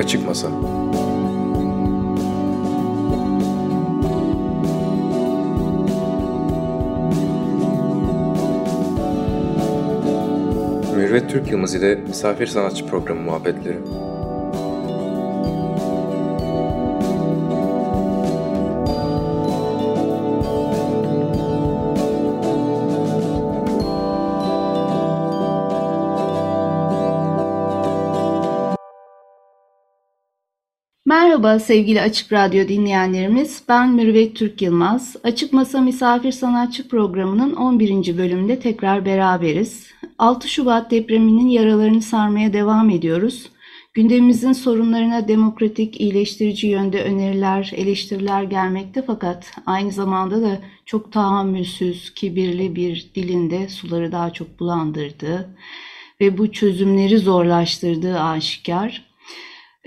Açık Masa Mürvet Türk Yılmaz ile Misafir Sanatçı Programı muhabbetleri. Merhaba sevgili Açık Radyo dinleyenlerimiz. Ben Mürüvvet Türk Yılmaz. Açık Masa Misafir Sanatçı programının 11. bölümünde tekrar beraberiz. 6 Şubat depreminin yaralarını sarmaya devam ediyoruz. Gündemimizin sorunlarına demokratik, iyileştirici yönde öneriler, eleştiriler gelmekte fakat aynı zamanda da çok tahammülsüz, kibirli bir dilinde suları daha çok bulandırdığı ve bu çözümleri zorlaştırdığı aşikar.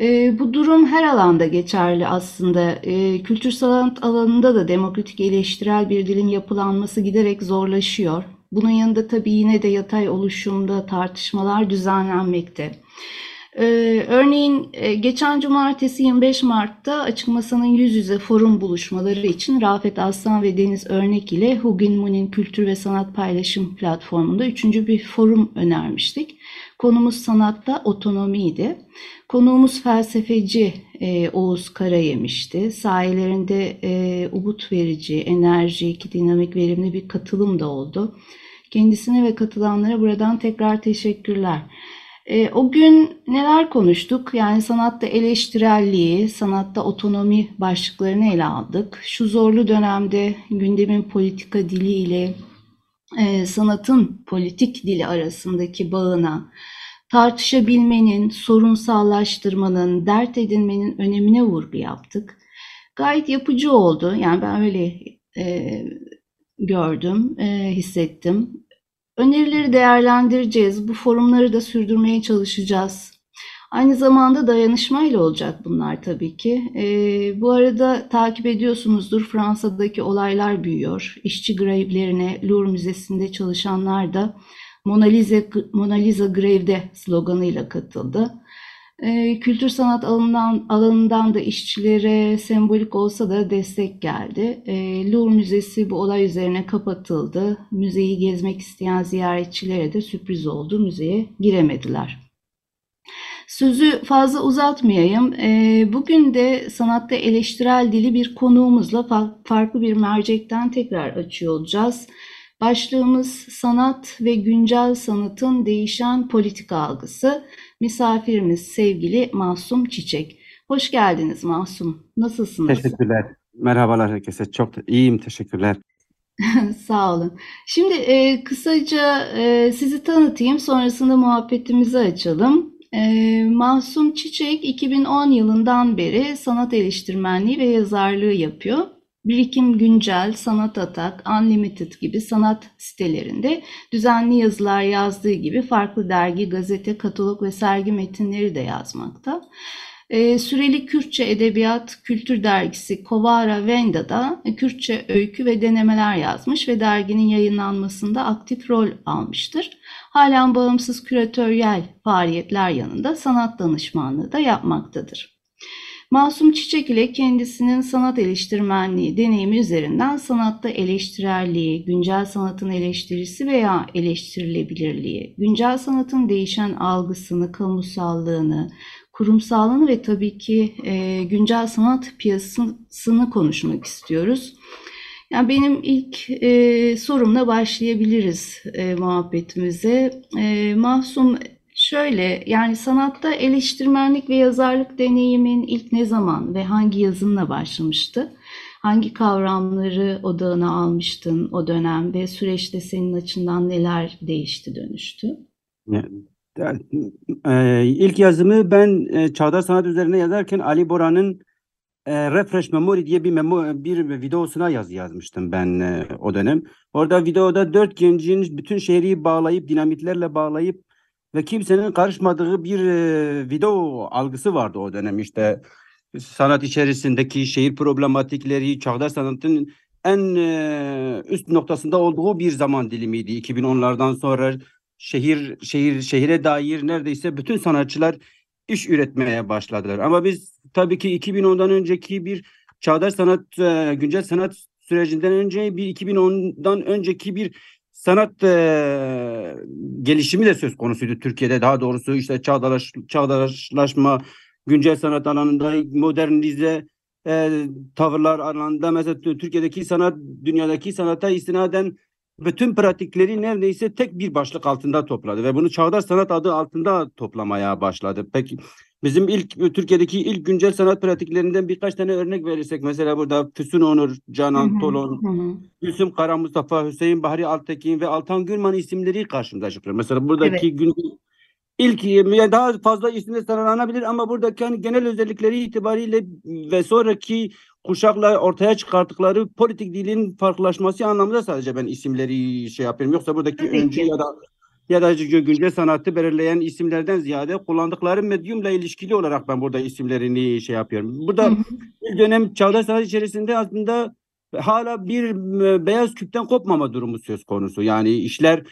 E, bu durum her alanda geçerli aslında. E, kültür sanat alanında da demokratik eleştirel bir dilin yapılanması giderek zorlaşıyor. Bunun yanında tabii yine de yatay oluşumda tartışmalar düzenlenmekte. Ee, örneğin e, geçen cumartesi 25 Mart'ta Açık Masa'nın yüz yüze forum buluşmaları için Rafet Aslan ve Deniz Örnek ile Hugin Mun'in Kültür ve Sanat Paylaşım platformunda üçüncü bir forum önermiştik. Konumuz sanatta otonomiydi. Konuğumuz felsefeci e, Oğuz Karayemiş'ti. Sayelerinde e, umut verici, enerjik, dinamik, verimli bir katılım da oldu. Kendisine ve katılanlara buradan tekrar teşekkürler. E, o gün neler konuştuk? Yani sanatta eleştirelliği, sanatta otonomi başlıklarını ele aldık. Şu zorlu dönemde gündemin politika dili ile e, sanatın politik dili arasındaki bağına, tartışabilmenin, sorunsallaştırmanın, dert edinmenin önemine vurgu yaptık. Gayet yapıcı oldu. Yani ben öyle e, gördüm, e, hissettim. Önerileri değerlendireceğiz. Bu forumları da sürdürmeye çalışacağız. Aynı zamanda dayanışmayla olacak bunlar tabii ki. E, bu arada takip ediyorsunuzdur Fransa'daki olaylar büyüyor. İşçi grevlerine Louvre Müzesi'nde çalışanlar da Mona Lisa, Mona Lisa grevde sloganıyla katıldı. E, kültür sanat alanından, alanından da işçilere sembolik olsa da destek geldi. E, Louvre Müzesi bu olay üzerine kapatıldı. Müzeyi gezmek isteyen ziyaretçilere de sürpriz oldu. Müzeye giremediler. Sözü fazla uzatmayayım. E, bugün de sanatta eleştirel dili bir konuğumuzla farklı bir mercekten tekrar açıyor olacağız. Başlığımız sanat ve güncel sanatın değişen politika algısı. Misafirimiz sevgili Masum Çiçek. Hoş geldiniz Masum. Nasılsınız? Teşekkürler. Merhabalar herkese. Çok iyiyim. Teşekkürler. Sağ olun. Şimdi e, kısaca e, sizi tanıtayım. Sonrasında muhabbetimizi açalım. E, Masum Çiçek 2010 yılından beri sanat eleştirmenliği ve yazarlığı yapıyor. Birikim Güncel, Sanat Atak, Unlimited gibi sanat sitelerinde düzenli yazılar yazdığı gibi farklı dergi, gazete, katalog ve sergi metinleri de yazmakta. Ee, süreli Kürtçe Edebiyat Kültür Dergisi Kovara Venda'da Kürtçe öykü ve denemeler yazmış ve derginin yayınlanmasında aktif rol almıştır. Halen bağımsız küratöryel faaliyetler yanında sanat danışmanlığı da yapmaktadır. Masum Çiçek ile kendisinin sanat eleştirmenliği deneyimi üzerinden sanatta eleştirelliği, güncel sanatın eleştirisi veya eleştirilebilirliği, güncel sanatın değişen algısını, kamusallığını, kurumsallığını ve tabii ki e, güncel sanat piyasasını konuşmak istiyoruz. Yani benim ilk e, sorumla başlayabiliriz e, muhabbetimize. E, Mahsum Şöyle yani sanatta eleştirmenlik ve yazarlık deneyimin ilk ne zaman ve hangi yazınla başlamıştı? Hangi kavramları odağına almıştın o dönem ve süreçte senin açından neler değişti, dönüştü? E, ilk yazımı ben e, çağdaş sanat üzerine yazarken Ali Bora'nın e, Refresh Memory diye bir memo bir videosuna yaz yazmıştım ben e, o dönem. Orada videoda dört gencin bütün şehri bağlayıp dinamitlerle bağlayıp ve kimsenin karışmadığı bir e, video algısı vardı o dönem işte sanat içerisindeki şehir problematikleri, çağdaş sanatın en e, üst noktasında olduğu bir zaman dilimiydi. 2010'lardan sonra şehir şehir şehire dair neredeyse bütün sanatçılar iş üretmeye başladılar. Ama biz tabii ki 2010'dan önceki bir çağdaş sanat, e, güncel sanat sürecinden önce bir 2010'dan önceki bir sanat e, gelişimi de söz konusuydu Türkiye'de. Daha doğrusu işte çağdaş, çağdaşlaşma, güncel sanat alanında modernize e, tavırlar alanında mesela Türkiye'deki sanat, dünyadaki sanata istinaden bütün pratikleri neredeyse tek bir başlık altında topladı ve bunu çağdaş sanat adı altında toplamaya başladı. Peki bizim ilk Türkiye'deki ilk güncel sanat pratiklerinden birkaç tane örnek verirsek mesela burada Füsun Onur, Canan Tolon, Gülsüm Kara Mustafa, Hüseyin Bahri Altekin ve Altan Gülman isimleri karşımıza çıkıyor. Mesela buradaki evet. gün ilk yani daha fazla isimle sıralanabilir ama buradaki hani genel özellikleri itibariyle ve sonraki kuşakla ortaya çıkarttıkları politik dilin farklılaşması anlamında sadece ben isimleri şey yapıyorum. Yoksa buradaki Tabii öncü ki. ya da ya da güncel sanatı belirleyen isimlerden ziyade kullandıkları medyumla ilişkili olarak ben burada isimlerini şey yapıyorum. Burada bir dönem çağdaş sanat içerisinde aslında hala bir e, beyaz küpten kopmama durumu söz konusu. Yani işler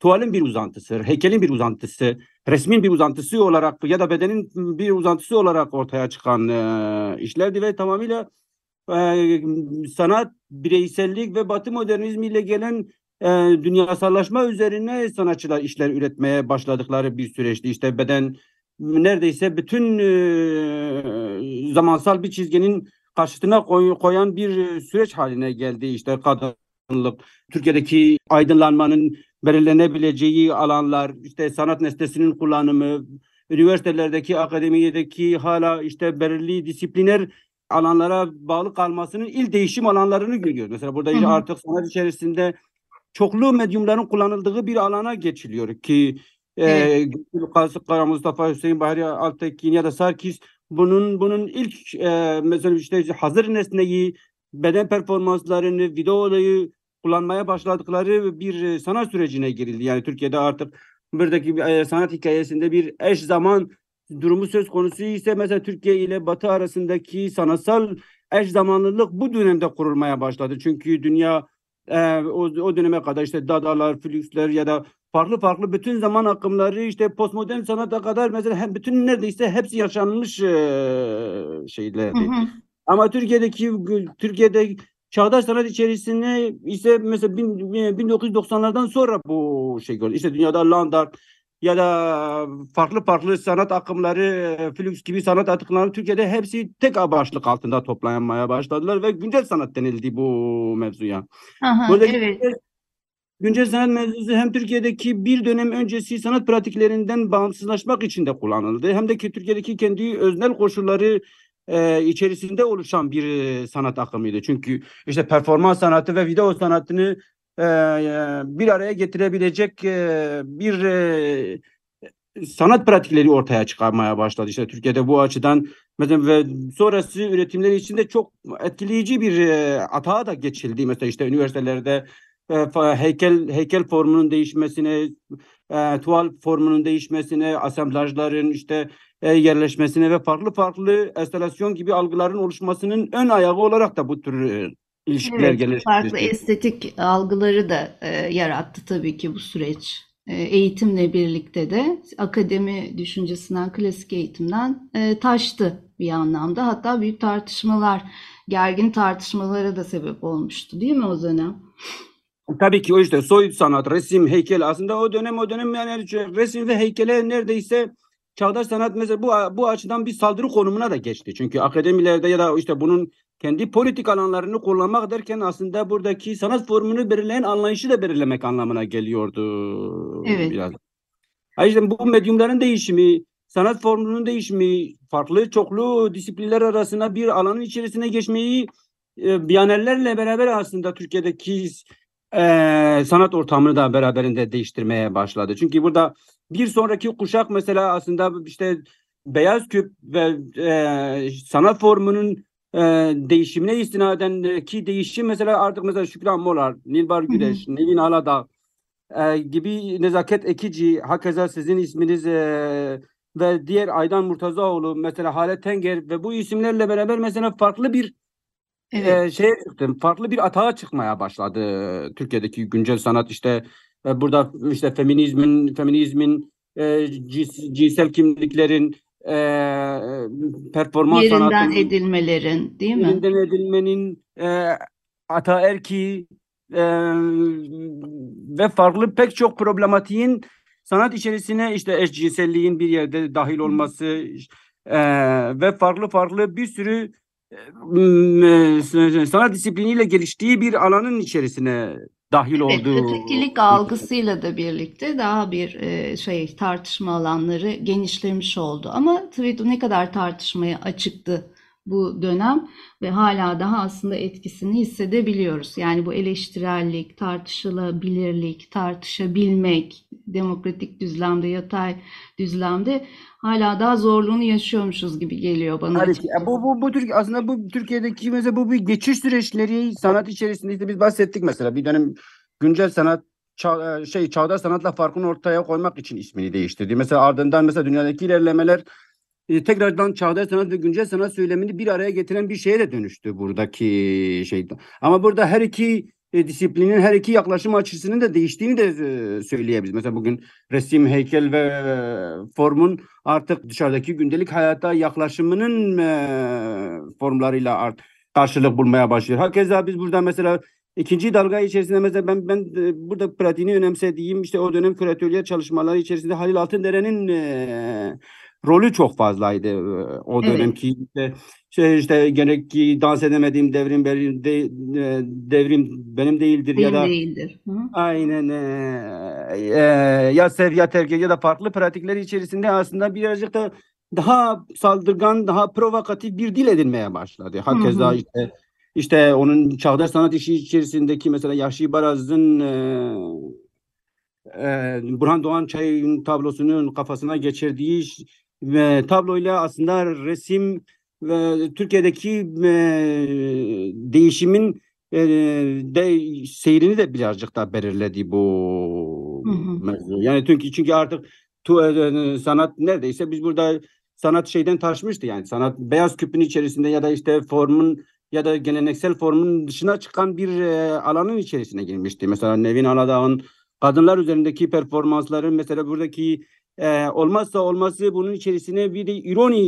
tuvalin bir uzantısı, heykelin bir uzantısı, resmin bir uzantısı olarak ya da bedenin bir uzantısı olarak ortaya çıkan e, işlerdi ve tamamıyla e, sanat, bireysellik ve batı modernizmiyle gelen e, dünyasallaşma üzerine sanatçılar işler üretmeye başladıkları bir süreçti. İşte beden neredeyse bütün e, zamansal bir çizginin karşısına koy, koyan bir süreç haline geldi. İşte kadınlık, Türkiye'deki aydınlanmanın belirlenebileceği alanlar, işte sanat nesnesinin kullanımı, üniversitelerdeki, akademiyedeki hala işte belirli disipliner alanlara bağlı kalmasının il değişim alanlarını görüyoruz. Mesela burada hı hı. artık sanat içerisinde çoklu medyumların kullanıldığı bir alana geçiliyor ki evet. e, Kara Mustafa Hüseyin Bahri Altekin ya da Sarkis bunun bunun ilk e, mesela işte hazır nesneyi beden performanslarını, videoyu kullanmaya başladıkları bir e, sanat sürecine girildi. Yani Türkiye'de artık buradaki bir e, sanat hikayesinde bir eş zaman durumu söz konusu ise mesela Türkiye ile Batı arasındaki sanatsal eş zamanlılık bu dönemde kurulmaya başladı. Çünkü dünya e, o, o döneme kadar işte Dadalar, Flüksler ya da farklı farklı bütün zaman akımları işte postmodern sanata kadar mesela hem bütün neredeyse hepsi yaşanmış e, şeylerdi. Hı hı. Ama Türkiye'deki Türkiye'de çağdaş sanat içerisinde ise mesela 1990'lardan sonra bu şey gördü. İşte dünyada Landart ya da farklı farklı sanat akımları, Flux gibi sanat akımları Türkiye'de hepsi tek başlık altında toplanmaya başladılar ve güncel sanat denildi bu mevzuya. Aha, Burada evet. Güncel sanat mevzusu hem Türkiye'deki bir dönem öncesi sanat pratiklerinden bağımsızlaşmak için de kullanıldı. Hem de ki Türkiye'deki kendi öznel koşulları e, içerisinde oluşan bir e, sanat akımıydı. Çünkü işte performans sanatı ve video sanatını e, bir araya getirebilecek e, bir e, sanat pratikleri ortaya çıkarmaya başladı. İşte Türkiye'de bu açıdan mesela ve sonrası üretimleri içinde çok etkileyici bir e, atağa da geçildi. Mesela işte üniversitelerde e, heykel heykel formunun değişmesine, e, tuval formunun değişmesine, asemblajların işte e, yerleşmesine ve farklı farklı enstalasyon gibi algıların oluşmasının ön ayağı olarak da bu tür e, ilişkiler evet, geliştirdi. Farklı estetik algıları da e, yarattı tabii ki bu süreç. E, eğitimle birlikte de akademi düşüncesinden, klasik eğitimden e, taştı bir anlamda. Hatta büyük tartışmalar, gergin tartışmalara da sebep olmuştu değil mi o dönem? Tabii ki o işte soyut sanat, resim, heykel aslında o dönem o dönem yani resim ve heykele neredeyse çağdaş sanat mesela bu bu açıdan bir saldırı konumuna da geçti. Çünkü akademilerde ya da işte bunun kendi politik alanlarını kullanmak derken aslında buradaki sanat formunu belirleyen anlayışı da belirlemek anlamına geliyordu. Evet. Biraz. Ayrıca bu medyumların değişimi, sanat formunun değişimi, farklı çoklu disiplinler arasında bir alanın içerisine geçmeyi e, Biyanerlerle beraber aslında Türkiye'deki e, sanat ortamını da beraberinde değiştirmeye başladı. Çünkü burada bir sonraki kuşak mesela aslında işte beyaz küp ve e, sanat formunun e, değişimine istinaden ki değişim mesela artık mesela Şükran Molar, Nilbar Güneş, Nevin Aladağ e, gibi nezaket ekici, hakeza sizin isminiz e, ve diğer Aydan Murtazaoğlu mesela Halet Tenger ve bu isimlerle beraber mesela farklı bir evet. e, şeye çıktım. Farklı bir atağa çıkmaya başladı Türkiye'deki güncel sanat işte burada işte feminizmin feminizmin e, cins- cinsel kimliklerin e, performans Yerinden sanatının edilmelerin, değil mi? yerinden edilmenin e, ataerki e, ve farklı pek çok problematiğin sanat içerisine işte eşcinselliğin bir yerde dahil olması e, ve farklı farklı bir sürü e, e, sanat disipliniyle geliştiği bir alanın içerisine dahil Evet, olduğu ötekilik algısıyla da birlikte daha bir şey tartışma alanları genişlemiş oldu. Ama tabii ne kadar tartışmaya açıktı bu dönem ve hala daha aslında etkisini hissedebiliyoruz. Yani bu eleştirellik, tartışılabilirlik, tartışabilmek, demokratik düzlemde, yatay düzlemde hala daha zorluğunu yaşıyormuşuz gibi geliyor bana Tabii ki. Bu, bu, bu Türk aslında bu Türkiye'deki mesela bu bir geçiş süreçleri sanat içerisinde işte biz bahsettik mesela bir dönem güncel sanat çağ- şey çağdaş sanatla farkını ortaya koymak için ismini değiştirdi. Mesela ardından mesela dünyadaki ilerlemeler e, tekrardan çağdaş sanat ve güncel sanat söylemini bir araya getiren bir şeye de dönüştü buradaki şey. Ama burada her iki e, disiplinin her iki yaklaşım açısının da değiştiğini de e, söyleyebiliriz. Mesela bugün resim, heykel ve e, formun artık dışarıdaki gündelik hayata yaklaşımının e, formlarıyla art karşılık bulmaya başlıyor. Hakeza biz burada mesela ikinci dalga içerisinde mesela ben ben e, burada pratiğini önemsediğim işte o dönem küratörler çalışmaları içerisinde Halil Altındere'nin e, rolü çok fazlaydı. E, O Evet. dönemki işte şey işte gerek ki dans edemediğim devrim benim de, e, devrim benim değildir ya Değil da değildir. Hı? Aynen eee, eee, ya sev ya terk ya da farklı pratikler içerisinde aslında birazcık da daha saldırgan, daha provokatif bir dil edinmeye başladı. Hakeza hı. işte işte onun çağdaş sanat işi içerisindeki mesela Yahşi Baraz'ın eee eee, Burhan Doğan Çay'ın tablosunun kafasına geçirdiği ve tabloyla aslında resim ve Türkiye'deki eee, değişimin eee, de seyrini de birazcık daha belirledi bu Hı hı. mevzu. Yani çünkü çünkü artık tu, eee, sanat neredeyse biz burada sanat şeyden taşmıştı yani sanat beyaz küpün içerisinde ya da işte formun ya da geleneksel formun dışına çıkan bir eee, alanın içerisine girmişti. Mesela Nevin Aladağ'ın kadınlar üzerindeki performansları mesela buradaki e, olmazsa olmazı bunun içerisine bir de ironi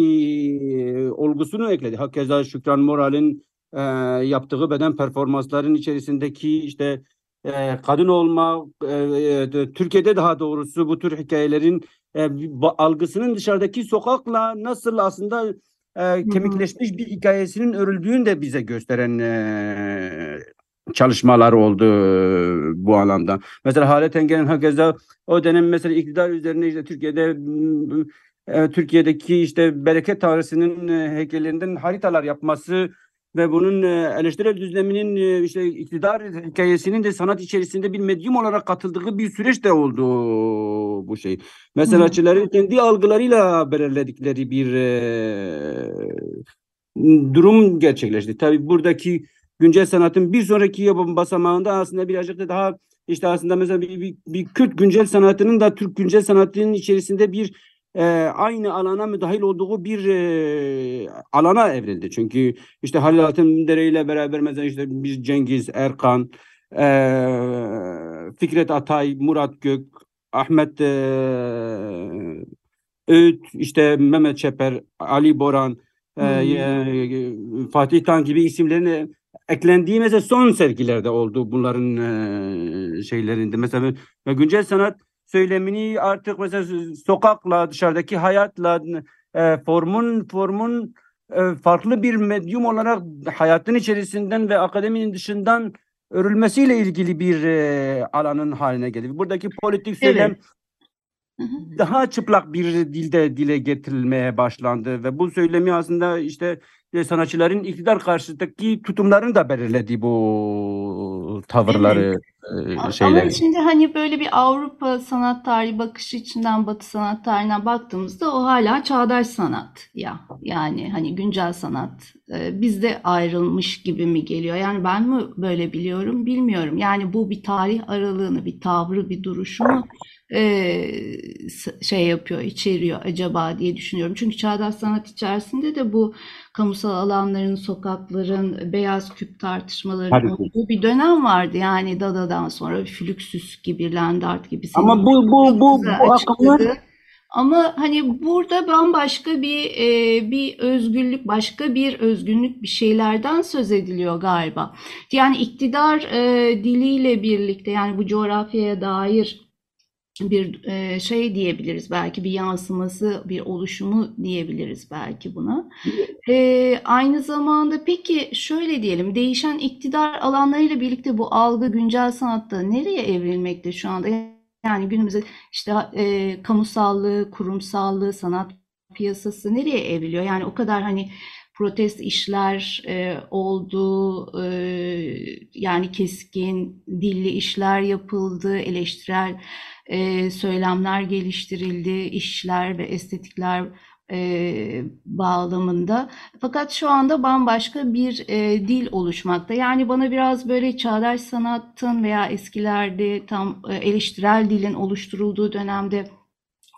e, olgusunu ekledi. Hakeza Şükran Moral'in e, yaptığı beden performansların içerisindeki işte e, kadın olma e, e, Türkiye'de daha doğrusu bu tür hikayelerin e, algısının dışarıdaki sokakla nasıl aslında e, kemikleşmiş bir hikayesinin örüldüğünü de bize gösteren e, çalışmalar oldu e, bu alanda. Mesela Halet Engel'in hakeza o dönem mesela iktidar üzerine işte Türkiye'de e, Türkiye'deki işte bereket tanrısının e, heykellerinden haritalar yapması ve bunun eleştirel düzleminin işte iktidar hikayesinin de sanat içerisinde bir medyum olarak katıldığı bir süreç de oldu bu şey. Mesela Hı. açıların kendi algılarıyla belirledikleri bir durum gerçekleşti. Tabii buradaki güncel sanatın bir sonraki yapım basamağında aslında birazcık da daha işte aslında mesela bir, bir, bir Kürt güncel sanatının da Türk güncel sanatının içerisinde bir e, aynı alana müdahil olduğu bir e, alana evrildi. Çünkü işte Halil Altındere ile beraber mesela işte biz Cengiz, Erkan, e, Fikret Atay, Murat Gök, Ahmet e, Öğüt, işte Mehmet Çeper, Ali Boran, e, Hmm. e, Fatih Tan gibi isimlerin e, eklendiği mesela son sergilerde oldu bunların e, şeylerinde. Mesela ve güncel sanat söylemini artık mesela sokakla, dışarıdaki hayatla, e, formun formun e, farklı bir medyum olarak hayatın içerisinden ve akademinin dışından örülmesiyle ilgili bir e, alanın haline geldi. Buradaki politik söylem Evet. Daha çıplak bir dilde dile getirilmeye başlandı ve bu söylemi aslında işte sanatçıların iktidar karşısındaki tutumlarını da belirledi bu Evet. tavırları e, A- Ama şeyleri. şimdi hani böyle bir Avrupa sanat tarihi bakışı içinden Batı sanat tarihine baktığımızda o hala çağdaş sanat ya. Yani hani güncel sanat e, bizde ayrılmış gibi mi geliyor? Yani ben mi böyle biliyorum bilmiyorum. Yani bu bir tarih aralığını, bir tavrı, bir duruşu mu e, s- şey yapıyor, içeriyor acaba diye düşünüyorum. Çünkü çağdaş sanat içerisinde de bu kamusal alanların, sokakların, beyaz küp ki. olduğu bir dönem vardı. Yani Dada'dan sonra Fluxus gibi, Landart gibi Ama bu bu bu bu akımlar Ama hani burada bambaşka bir e, bir özgürlük, başka bir özgünlük bir şeylerden söz ediliyor galiba. Yani iktidar e, diliyle birlikte yani bu coğrafyaya dair bir e, şey diyebiliriz belki bir yansıması, bir oluşumu diyebiliriz belki buna. E, aynı zamanda peki şöyle diyelim değişen iktidar alanlarıyla birlikte bu algı güncel sanatta nereye evrilmekte şu anda? Yani günümüzde işte e, kamusallığı, kurumsallığı, sanat piyasası nereye evriliyor? Yani o kadar hani protest işler e, oldu, e, yani keskin dilli işler yapıldı, eleştirel e, söylemler geliştirildi, işler ve estetikler e, bağlamında. Fakat şu anda bambaşka bir e, dil oluşmakta. Yani bana biraz böyle çağdaş sanatın veya eskilerde tam e, eleştirel dilin oluşturulduğu dönemde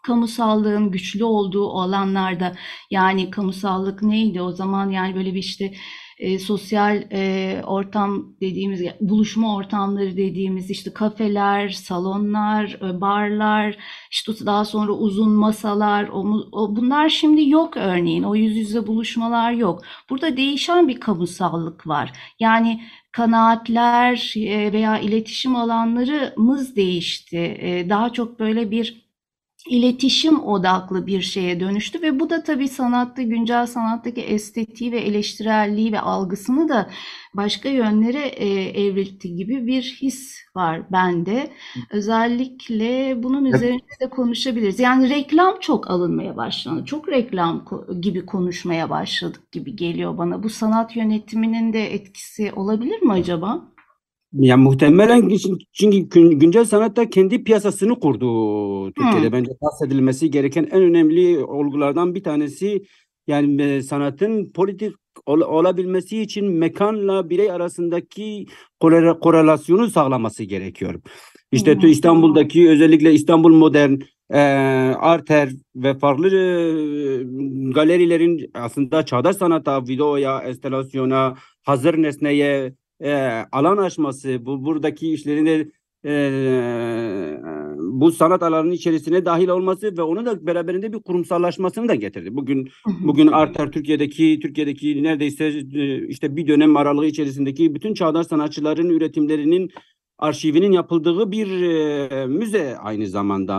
kamusallığın güçlü olduğu alanlarda yani kamusallık neydi o zaman yani böyle bir işte e, sosyal e, ortam dediğimiz buluşma ortamları dediğimiz işte kafeler, salonlar, e, barlar, işte daha sonra uzun masalar, o, o, bunlar şimdi yok örneğin. O yüz yüze buluşmalar yok. Burada değişen bir kamusallık var. Yani kanaatler e, veya iletişim alanlarımız değişti. E, daha çok böyle bir iletişim odaklı bir şeye dönüştü ve bu da tabii sanatta, güncel sanattaki estetiği ve eleştirelliği ve algısını da başka yönlere e, evriltti gibi bir his var bende. Özellikle bunun üzerinde de konuşabiliriz. Yani reklam çok alınmaya başlandı. Çok reklam gibi konuşmaya başladık gibi geliyor bana. Bu sanat yönetiminin de etkisi olabilir mi acaba? Ya muhtemelen çünkü güncel sanatta kendi piyasasını kurdu Türkiye'de. Hı. Bence bahsedilmesi gereken en önemli olgulardan bir tanesi yani e, sanatın politik ol- olabilmesi için mekanla birey arasındaki korela- korelasyonu sağlaması gerekiyor. İşte Hı. İstanbul'daki özellikle İstanbul Modern, e, Arter ve farklı e, galerilerin aslında çağdaş sanata, videoya, enstalasyona, hazır nesneye e, alan açması, bu buradaki işlerinde e, bu sanat alanının içerisine dahil olması ve onun da beraberinde bir kurumsallaşmasını da getirdi. Bugün bugün Arter Türkiye'deki Türkiye'deki neredeyse e, işte bir dönem aralığı içerisindeki bütün çağdaş sanatçıların üretimlerinin arşivinin yapıldığı bir e, müze aynı zamanda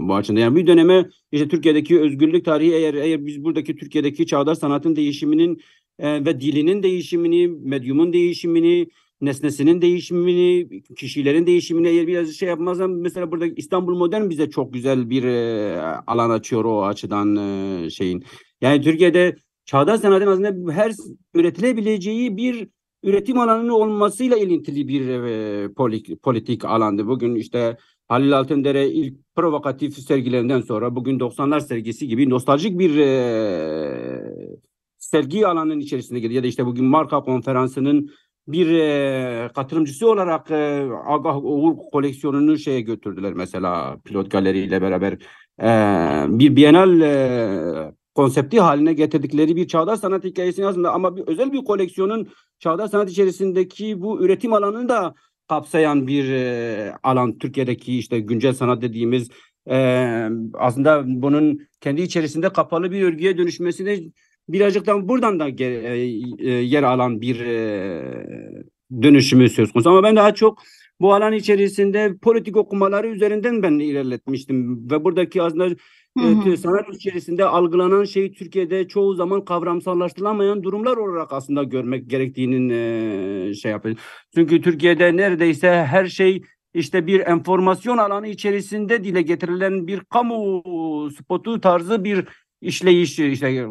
bu açıdan. Yani bir döneme işte Türkiye'deki özgürlük tarihi eğer eğer biz buradaki Türkiye'deki çağdaş sanatın değişiminin e, ve dilinin değişimini, medyumun değişimini, nesnesinin değişimini, kişilerin değişimini eğer biraz şey yapmazsam mesela burada İstanbul Modern bize çok güzel bir e, alan açıyor o açıdan e, şeyin. Yani Türkiye'de çağdaş sanatın aslında her üretilebileceği bir üretim alanının olmasıyla ilintili bir e, politik, politik alandı. Bugün işte Halil Altındere ilk provokatif sergilerinden sonra bugün 90'lar sergisi gibi nostaljik bir e, sergi alanının içerisinde girdi. Ya da işte bugün marka konferansının bir e, katılımcısı olarak e, Agah Oğur koleksiyonunu şeye götürdüler mesela pilot galeriyle beraber e, bir bienal e, konsepti haline getirdikleri bir çağdaş sanat hikayesini aslında ama bir, özel bir koleksiyonun çağdaş sanat içerisindeki bu üretim alanını da kapsayan bir e, alan Türkiye'deki işte güncel sanat dediğimiz e, aslında bunun kendi içerisinde kapalı bir örgüye dönüşmesini birazcık da buradan da yer alan bir dönüşümü söz konusu. Ama ben daha çok bu alan içerisinde politik okumaları üzerinden ben ilerletmiştim ve buradaki aslında hı hı. sanat içerisinde algılanan şey Türkiye'de çoğu zaman kavramsallaştırılamayan durumlar olarak aslında görmek gerektiğinin şey yapıyor. Çünkü Türkiye'de neredeyse her şey işte bir enformasyon alanı içerisinde dile getirilen bir kamu spotu tarzı bir işleyiş işte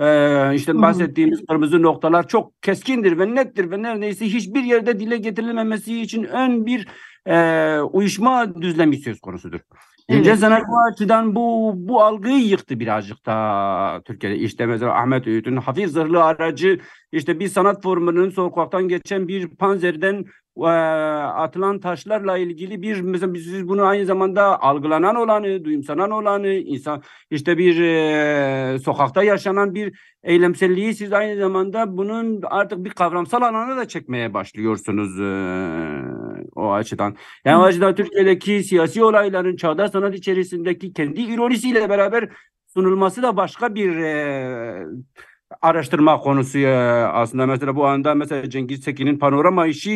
e, işte bahsettiğimiz kırmızı noktalar çok keskindir ve nettir ve neredeyse hiçbir yerde dile getirilmemesi için ön bir e, uyuşma düzlemi söz konusudur. Evet. Güncel sanat bu açıdan bu bu algıyı yıktı birazcık da Türkiye'de. İşte mesela Ahmet Öğüt'ün hafif zırhlı aracı işte bir sanat formunun sokaktan geçen bir panzerden atılan taşlarla ilgili bir mesela biz bunu aynı zamanda algılanan olanı, duyumsanan olanı, insan işte bir e, sokakta yaşanan bir eylemselliği siz aynı zamanda bunun artık bir kavramsal alana da çekmeye başlıyorsunuz. E, o açıdan. Yani o açıdan Türkiye'deki siyasi olayların çağdaş sanat içerisindeki kendi ironisiyle beraber sunulması da başka bir e, araştırma konusu e, aslında. Mesela bu anda mesela Cengiz Tekin'in panorama işi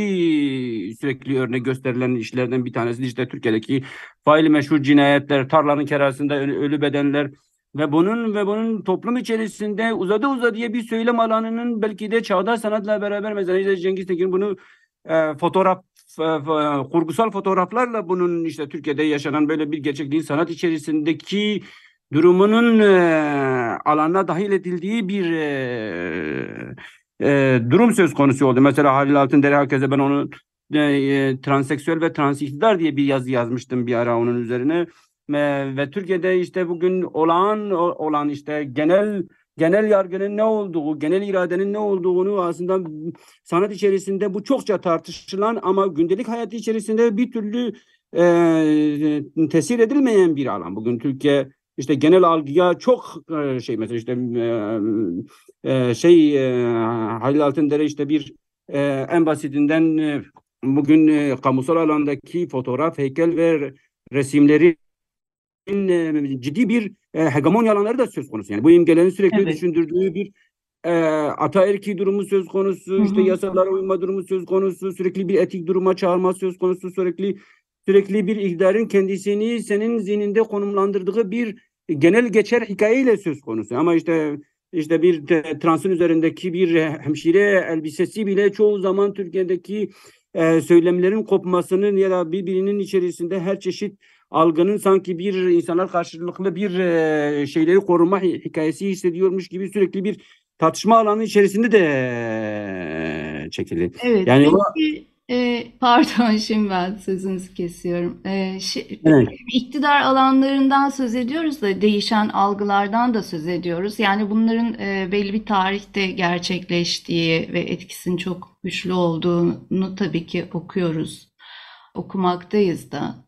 sürekli örnek gösterilen işlerden bir tanesi işte Türkiye'deki faili meşhur cinayetler, tarlanın kerasında ölü, bedenler ve bunun ve bunun toplum içerisinde uzadı uzadı diye bir söylem alanının belki de çağdaş sanatla beraber mesela işte Cengiz Tekin bunu e, fotoğraf kurgusal fotoğraflarla bunun işte Türkiye'de yaşanan böyle bir gerçekliğin sanat içerisindeki durumunun e, alanına dahil edildiği bir e, e, durum söz konusu oldu. Mesela Halil Altındere herkese ben onu e, e, transseksüel ve transiktidar diye bir yazı yazmıştım bir ara onun üzerine. E, ve Türkiye'de işte bugün olağan olan işte genel genel yargının ne olduğu, genel iradenin ne olduğunu aslında sanat içerisinde bu çokça tartışılan ama gündelik hayat içerisinde bir türlü e, tesir edilmeyen bir alan. Bugün Türkiye işte genel algıya çok e, şey mesela işte e, e, şey e, Halil Altındere işte bir e, en basitinden e, bugün e, kamusal alandaki fotoğraf, heykel ve resimleri ciddi bir e, hegemonya alanları da söz konusu. Yani bu imgelerin sürekli Evet. düşündürdüğü bir e, ataerki durumu söz konusu, Hı işte yasalara uyma durumu söz konusu, sürekli bir etik duruma çağırma söz konusu, sürekli sürekli bir iktidarın kendisini senin zihninde konumlandırdığı bir genel geçer hikayeyle söz konusu. Ama işte işte bir transın üzerindeki bir hemşire elbisesi bile çoğu zaman Türkiye'deki e, söylemlerin kopmasının ya da birbirinin içerisinde her çeşit algının sanki bir insanlar karşılıklı bir e, şeyleri koruma hi- hikayesi hissediyormuş gibi sürekli bir tartışma alanı içerisinde de e, çekildi. Evet, Yani peki e, pardon şimdi ben sözünüzü kesiyorum. E, şi- Evet. iktidar alanlarından söz ediyoruz da değişen algılardan da söz ediyoruz. Yani bunların e, belli bir tarihte gerçekleştiği ve etkisinin çok güçlü olduğunu tabii ki okuyoruz, okumaktayız da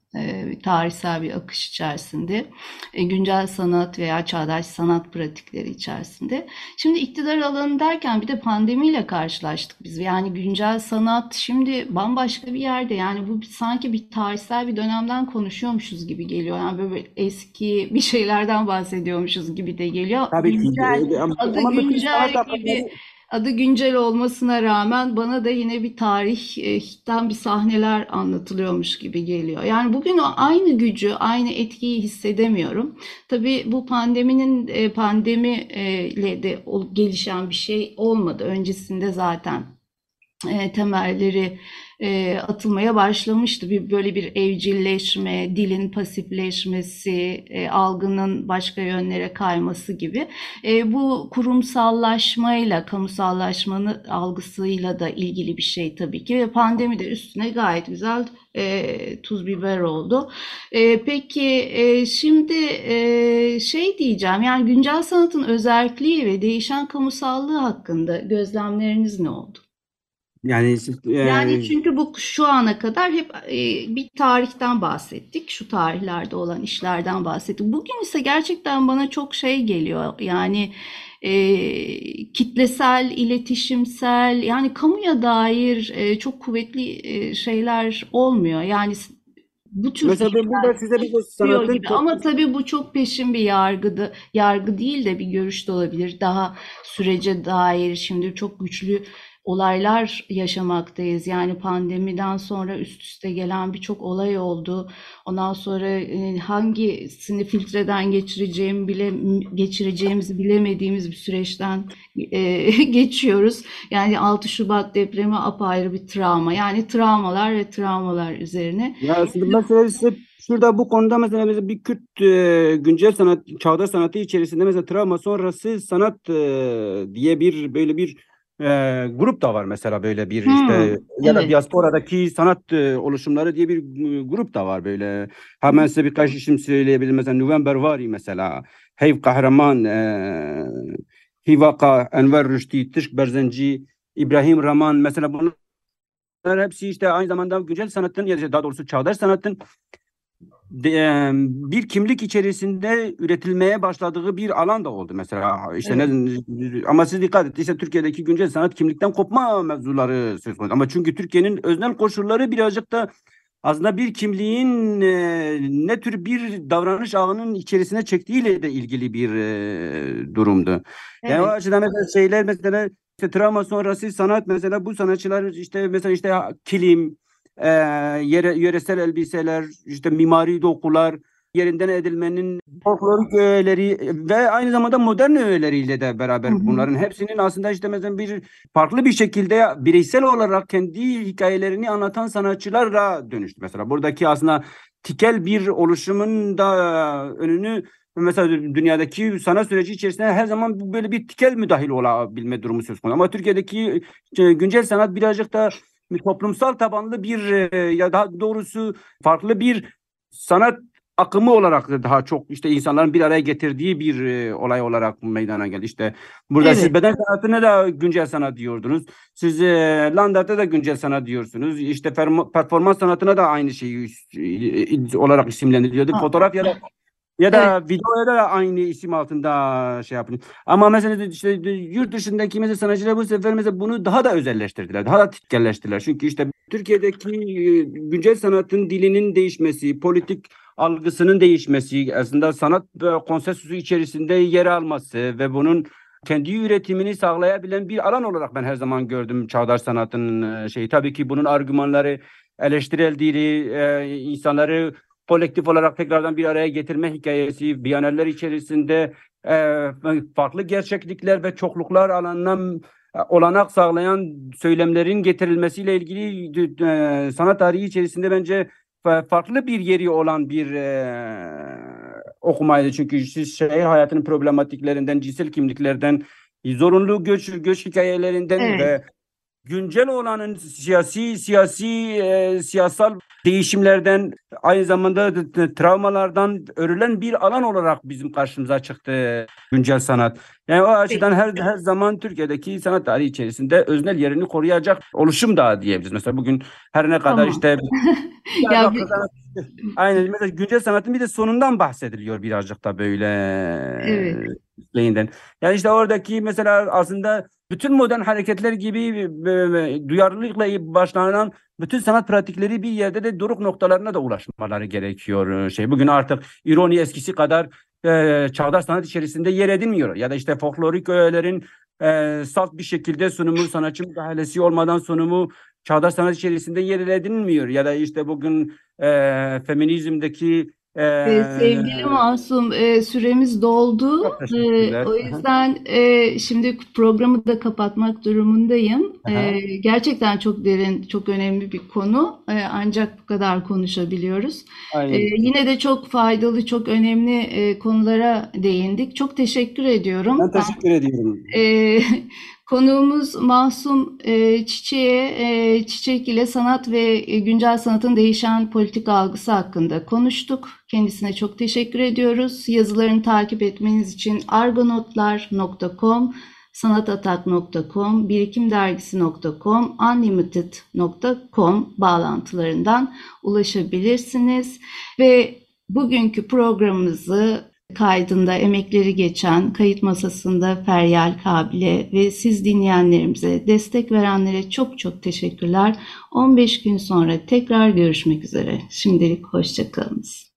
tarihsel bir akış içerisinde, e, güncel sanat veya çağdaş sanat pratikleri içerisinde. Şimdi iktidar alanı derken bir de pandemiyle karşılaştık biz. Yani güncel sanat şimdi bambaşka bir yerde. Yani bu sanki bir tarihsel bir dönemden konuşuyormuşuz gibi geliyor. Yani böyle eski bir şeylerden bahsediyormuşuz gibi de geliyor. Tabii. Güncel, e, ama- adı ama güncel gibi akımları- adı güncel olmasına rağmen bana da yine bir tarihten bir sahneler anlatılıyormuş gibi geliyor. Yani bugün aynı gücü, aynı etkiyi hissedemiyorum. Tabii bu pandeminin e, pandemiyle de o- gelişen bir şey olmadı. Öncesinde zaten e, temelleri e, atılmaya başlamıştı. Bir böyle bir evcilleşme, dilin pasifleşmesi, e, algının başka yönlere kayması gibi. E, bu kurumsallaşmayla, kamusallaşmanın algısıyla da ilgili bir şey tabii ki ve pandemi de üstüne gayet güzel e, tuz biber oldu. E, peki e, şimdi e, şey diyeceğim yani güncel sanatın özelliği ve değişen kamusallığı hakkında gözlemleriniz ne oldu? Yani, e, Yani çünkü bu şu ana kadar hep e, bir tarihten bahsettik. Şu tarihlerde olan işlerden bahsettik. Bugün ise gerçekten bana çok şey geliyor. Yani e, kitlesel, iletişimsel, yani kamuya dair e, çok kuvvetli e, şeyler olmuyor. Yani s- bu tür mesela ben burada size bir istiyor sanatın gibi. Ama tabii bu çok peşin bir yargıdı. Yargı değil de bir görüş de olabilir. Daha sürece dair şimdi çok güçlü olaylar yaşamaktayız. Yani pandemiden sonra üst üste gelen birçok olay oldu. Ondan sonra e, hangisini filtreden geçireceğimi bile geçireceğimizi bilemediğimiz bir süreçten e, geçiyoruz. Yani 6 Şubat depremi apayrı bir travma. Yani travmalar ve travmalar üzerine. Ya şimdi mesela size şurada bu konuda mesela, mesela bir Kürt e, güncel sanat, çağdaş sanatı içerisinde mesela travma sonrası sanat e, diye bir böyle bir e, grup da var mesela böyle bir Hmm, işte ya da evet. diasporadaki sanat e, oluşumları diye bir e, grup da var böyle. Hemen size birkaç isim söyleyebilirim. Mesela November Vari mesela, Heyv Kahraman, e, Hivaka, Enver Rüşdi, Tışk Berzenci, İbrahim Raman mesela bunlar hepsi işte aynı zamanda güncel sanatın ya da daha doğrusu çağdaş sanatın de- bir kimlik içerisinde üretilmeye başladığı bir alan da oldu mesela işte ne ama siz dikkat et işte Türkiye'deki güncel sanat kimlikten kopma mevzuları söz konusu ama çünkü Türkiye'nin öznel koşulları birazcık da aslında bir kimliğin e, ne tür bir davranış ağının içerisine çektiğiyle de ilgili bir e, durumdu. Yani o Evet. açıdan mesela şeyler mesela işte travma sonrası sanat mesela bu sanatçılar işte mesela işte kilim, e, yere, yöresel elbiseler, işte mimari dokular, yerinden edilmenin folklorik öğeleri ve aynı zamanda modern öğeleriyle de beraber Hı hı. bunların hepsinin aslında işte mesela bir farklı bir şekilde bireysel olarak kendi hikayelerini anlatan sanatçılara dönüştü. Mesela buradaki aslında tikel bir oluşumun da önünü mesela dünyadaki sanat süreci içerisinde her zaman böyle bir tikel müdahil olabilme durumu söz konusu. Ama Türkiye'deki e, güncel sanat birazcık da toplumsal tabanlı bir e, ya daha doğrusu farklı bir sanat akımı olarak da daha çok işte insanların bir araya getirdiği bir e, olay olarak meydana geldi. İşte burada siz Evet. beden sanatına da güncel sanat diyordunuz. Siz e, Landart'ta da güncel sanat diyorsunuz. İşte performans sanatına da aynı şeyi e, olarak isimlendiriliyordu. Fotoğraf ya da ya da videoya da aynı isim altında şey yapılıyor. Ama mesela işte yurt dışındaki mesela sanatçılar bu sefer mesela bunu daha da özelleştirdiler. Daha da tikkelleştirdiler. Çünkü işte Türkiye'deki e, güncel sanatın dilinin değişmesi, politik algısının değişmesi, aslında sanat konsensüsü içerisinde yer alması ve bunun kendi üretimini sağlayabilen bir alan olarak ben her zaman gördüm çağdaş sanatın e, şeyi. Tabii ki bunun argümanları, eleştirel dili, e, insanları kolektif olarak tekrardan bir araya getirme hikayesi, biyaneller içerisinde e, farklı gerçeklikler ve çokluklar alanından e, olanak sağlayan söylemlerin getirilmesiyle ilgili e, sanat tarihi içerisinde bence fa- farklı bir yeri olan bir e, okumaydı. Çünkü siz şehir hayatının problematiklerinden, cinsel kimliklerden, zorunlu göç göç hikayelerinden Evet. ve güncel olanın siyasi siyasi e, siyasal değişimlerden aynı zamanda travmalardan örülen bir alan olarak bizim karşımıza çıktı güncel sanat. Yani o açıdan her her zaman Türkiye'deki sanat tarihi içerisinde öznel yerini koruyacak oluşum da diyebiliriz. Mesela bugün her ne kadar Tamam. işte Ya ya bir- Aynen mesela güncel sanatın bir de sonundan bahsediliyor birazcık da böyle Evet. şeyinden. Yani işte oradaki mesela aslında bütün modern hareketler gibi e, e, duyarlılıkla başlanan bütün sanat pratikleri bir yerde de doruk noktalarına da ulaşmaları gerekiyor. e, Şey bugün artık ironi eskisi kadar e, çağdaş sanat içerisinde yer edinmiyor. Ya da işte folklorik öğelerin e, salt bir şekilde sunumu, sanatçı müdahalesi olmadan sunumu çağdaş sanat içerisinde yer edinmiyor. Ya da işte bugün e, feminizmdeki Ee, Sevgili Masum, e, süremiz doldu. Çok teşekkürler. E, o yüzden e, şimdi programı da kapatmak durumundayım. E, gerçekten çok derin, çok önemli bir konu. E, ancak bu kadar konuşabiliyoruz. aynen. E, yine de çok faydalı, çok önemli e, konulara değindik. Çok teşekkür ediyorum. ben teşekkür ediyorum. Ee, konuğumuz Mahsum e, Çiçek'e e, Çiçek ile sanat ve e, güncel sanatın değişen politik algısı hakkında konuştuk. Kendisine çok teşekkür ediyoruz. Yazılarını takip etmeniz için argonotlar.com, sanatatak.com, birikimdergisi.com, unlimited.com bağlantılarından ulaşabilirsiniz. Ve bugünkü programımızı kaydında emekleri geçen kayıt masasında Feryal Kabil'e ve siz dinleyenlerimize destek verenlere çok çok teşekkürler. 15 gün sonra tekrar görüşmek üzere. Şimdilik hoşçakalınız.